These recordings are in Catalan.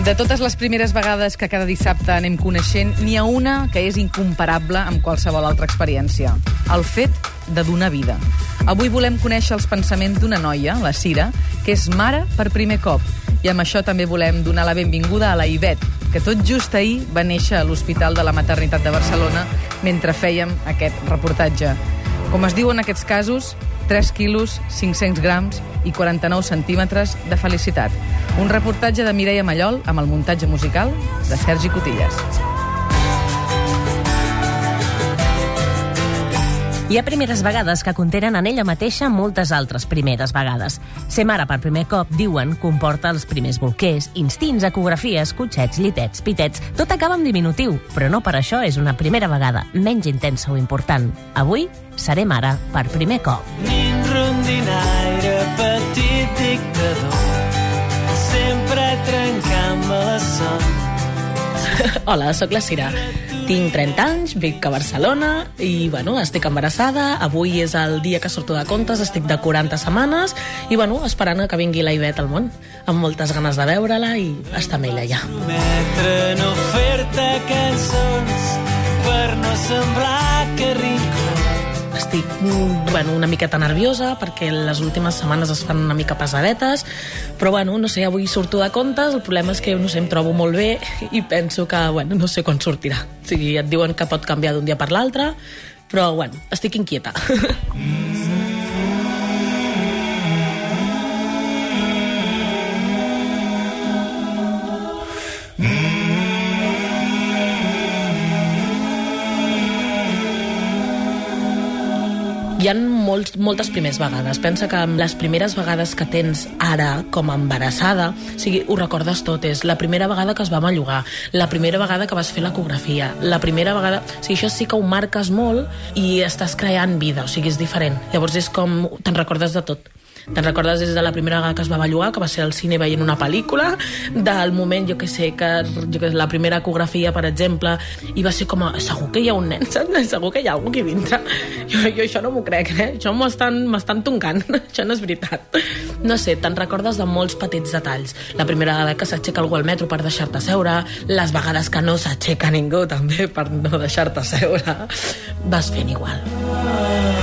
De totes les primeres vegades que cada dissabte anem coneixent, n'hi ha una que és incomparable amb qualsevol altra experiència. El fet de donar vida. Avui volem conèixer els pensaments d'una noia, la Cira, que és mare per primer cop. I amb això també volem donar la benvinguda a la Ivet, que tot just ahir va néixer a l'Hospital de la Maternitat de Barcelona mentre fèiem aquest reportatge. Com es diu en aquests casos, 3 quilos, 500 grams i 49 centímetres de felicitat. Un reportatge de Mireia Mallol amb el muntatge musical de Sergi Cotillas. Hi ha primeres vegades que contenen en ella mateixa moltes altres primeres vegades. Ser mare per primer cop, diuen, comporta els primers bolquers, instints, ecografies, cotxets, llitets, pitets... Tot acaba amb diminutiu, però no per això és una primera vegada menys intensa o important. Avui seré mare per primer cop. Nin rondinaire, petit dictador, trencant-me la son. Hola, sóc la Cira. Tinc 30 anys, vic a Barcelona i, bueno, estic embarassada. Avui és el dia que surto de comptes, estic de 40 setmanes i, bueno, esperant que vingui la Ivet al món. Amb moltes ganes de veure-la i estar amb ella ja. Prometre no fer-te cançons per no semblar que rincó. Estic, mm, bueno, una miqueta nerviosa perquè les últimes setmanes es fan una mica pesadetes, però, bueno, no sé, avui surto de comptes, el problema és que, no sé, em trobo molt bé i penso que, bueno, no sé quan sortirà. O sigui, et diuen que pot canviar d'un dia per l'altre, però, bueno, estic inquieta. ha molts, moltes primeres vegades. Pensa que amb les primeres vegades que tens ara com a embarassada, o sigui, ho recordes tot, és la primera vegada que es va mallugar, la primera vegada que vas fer l'ecografia, la primera vegada... O sigui, això sí que ho marques molt i estàs creant vida, o sigui, és diferent. Llavors és com... te'n recordes de tot. Te'n recordes des de la primera vegada que es va bellugar, que va ser al cine veient una pel·lícula, del moment, jo que sé, que, jo que sé, la primera ecografia, per exemple, i va ser com, a, segur que hi ha un nen, saps? segur que hi ha algú que vindrà. Jo, jo això no m'ho crec, eh? Això m'estan toncant, això no és veritat. No sé, te'n recordes de molts petits detalls. La primera vegada que s'aixeca algú al metro per deixar-te seure, les vegades que no s'aixeca ningú també per no deixar-te seure, vas fent igual.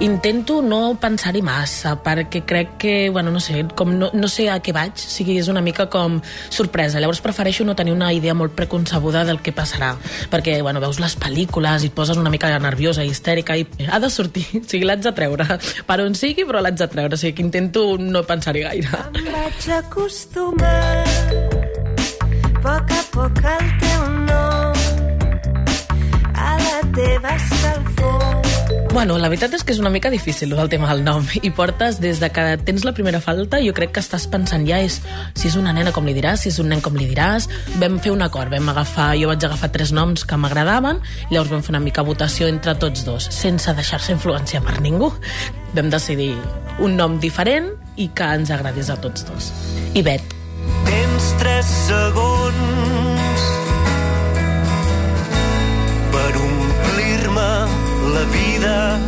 Intento no pensar-hi massa, perquè crec que, bueno, no sé, com no, no sé a què vaig, o sigui, és una mica com sorpresa. Llavors prefereixo no tenir una idea molt preconcebuda del que passarà, perquè, bueno, veus les pel·lícules i et poses una mica nerviosa i histèrica i ha de sortir, o sigui, l'haig de treure. Per on sigui, però l'haig de treure, o sigui, que intento no pensar-hi gaire. Em vaig acostumar poc a poc al teu nom a la teva escalfor Bueno, la veritat és que és una mica difícil el tema del nom i portes des de que tens la primera falta jo crec que estàs pensant ja és si és una nena com li diràs, si és un nen com li diràs? Vam fer un acord, vam agafar jo vaig agafar tres noms que m'agradaven i llavors vam fer una mica votació entre tots dos sense deixar-se influenciar per ningú. Vam decidir un nom diferent i que ens agradés a tots dos. Ivet Tens tres segons la vida.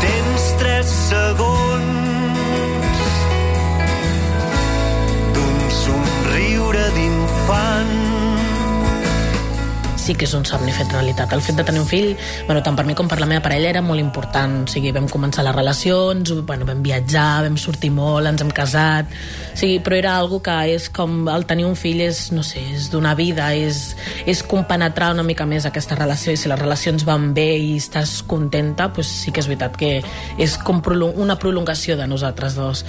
Tens tres segons sí que és un somni fet realitat. El fet de tenir un fill, bueno, tant per mi com per la meva parella, era molt important. O sigui, vam començar les relacions, bueno, vam viatjar, vam sortir molt, ens hem casat... O sigui, però era algo que és com... El tenir un fill és, no sé, és donar vida, és, és compenetrar una mica més aquesta relació i si les relacions van bé i estàs contenta, doncs sí que és veritat que és com una prolongació de nosaltres dos.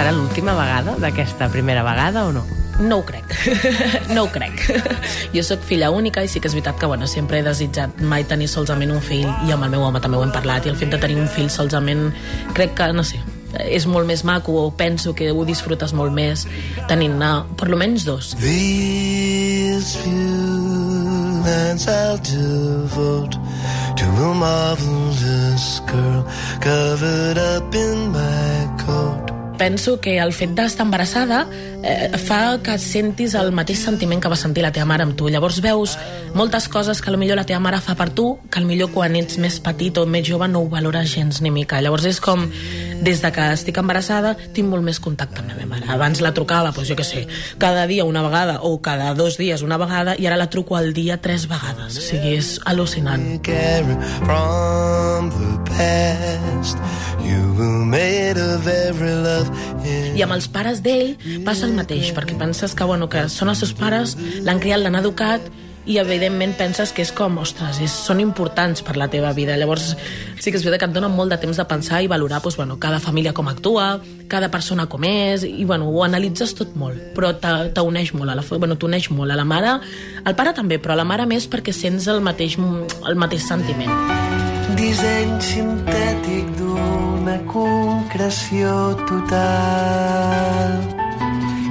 Serà l'última vegada d'aquesta primera vegada o no? No ho crec, no ho crec. Jo sóc filla única i sí que és veritat que bueno, sempre he desitjat mai tenir solament un fill i amb el meu home també ho hem parlat i el fet de tenir un fill solament crec que, no sé, és molt més maco o penso que ho disfrutes molt més tenint-ne per lo menys dos. These few lines I'll devote to a marvelous girl covered up in my coat. Penso que el fet d'estar embarassada eh, fa que sentis el mateix sentiment que va sentir la teva mare amb tu. Llavors veus moltes coses que millor la teva mare fa per tu, que millor quan ets més petit o més jove no ho valores gens ni mica. Llavors és com, des de que estic embarassada, tinc molt més contacte amb la meva mare. Abans la trucava, doncs jo què sé, cada dia una vegada o cada dos dies una vegada i ara la truco al dia tres vegades. O sigui, és al·lucinant. I amb els pares d'ell passa el mateix, perquè penses que, bueno, que són els seus pares, l'han criat, l'han educat, i evidentment penses que és com, ostres, és, són importants per la teva vida. Llavors sí que és veritat que et dona molt de temps de pensar i valorar doncs, bueno, cada família com actua, cada persona com és, i bueno, ho analitzes tot molt, però t'uneix molt, a la, bueno, t'uneix molt a la mare, al pare també, però a la mare més perquè sents el mateix, el mateix sentiment. Disseny sintètic d'una concreció total.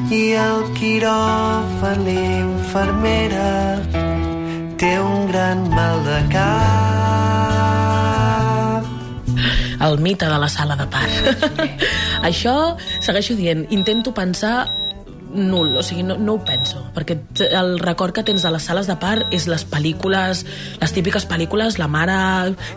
I el quiròfan, l'infermera, té un gran mal de cap. el mite de la sala de part. Això, segueixo dient, intento pensar nul, o sigui, no, no ho penso, perquè el record que tens de les sales de part és les pel·lícules, les típiques pel·lícules, la mare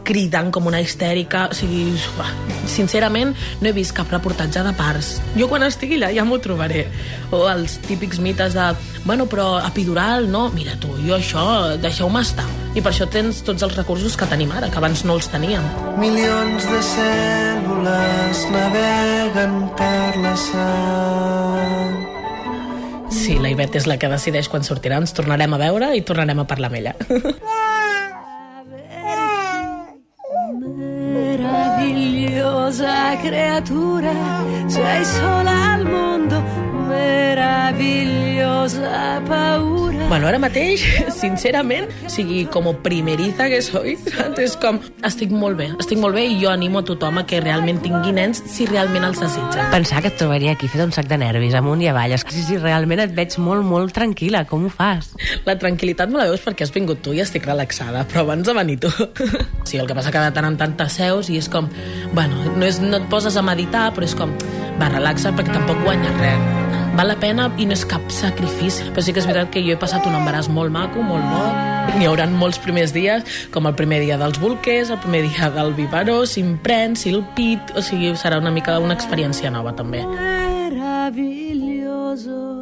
cridant com una histèrica, o sigui, uah, sincerament no he vist cap reportatge de parts. Jo quan estigui allà ja m'ho trobaré. O els típics mites de, bueno, però epidural, no? Mira tu, jo això, deixeu-me estar. I per això tens tots els recursos que tenim ara, que abans no els teníem. Milions de cèl·lules naveguen per la sang. La Ivet és la que decideix quan sortirà. Ens tornarem a veure i tornarem a parlar amb ella. Meravigliosa creatura, sei sola al mondo, meravigliosa. Bueno, ara mateix, sincerament, o sigui, com a primeriza que soy, saps? és com, estic molt bé, estic molt bé i jo animo a tothom a que realment tingui nens si realment els desitja. Pensar que et trobaria aquí fet un sac de nervis, amunt i avall. És que sí, sí, realment et veig molt, molt tranquil·la. Com ho fas? La tranquil·litat me la veus perquè has vingut tu i estic relaxada, però abans de venir tu. Sí, el que passa que de tant en tant t'asseus i és com, bueno, no, és, no et poses a meditar, però és com, va, relaxa perquè tampoc guanyes res. Val la pena i no és cap sacrifici. Però sí que és veritat que jo he passat un embaràs molt maco, molt bo. N'hi haurà molts primers dies, com el primer dia dels bolquers, el primer dia del biberó, si em prens, si el pit... O sigui, serà una mica una experiència nova, també. Meraviglioso.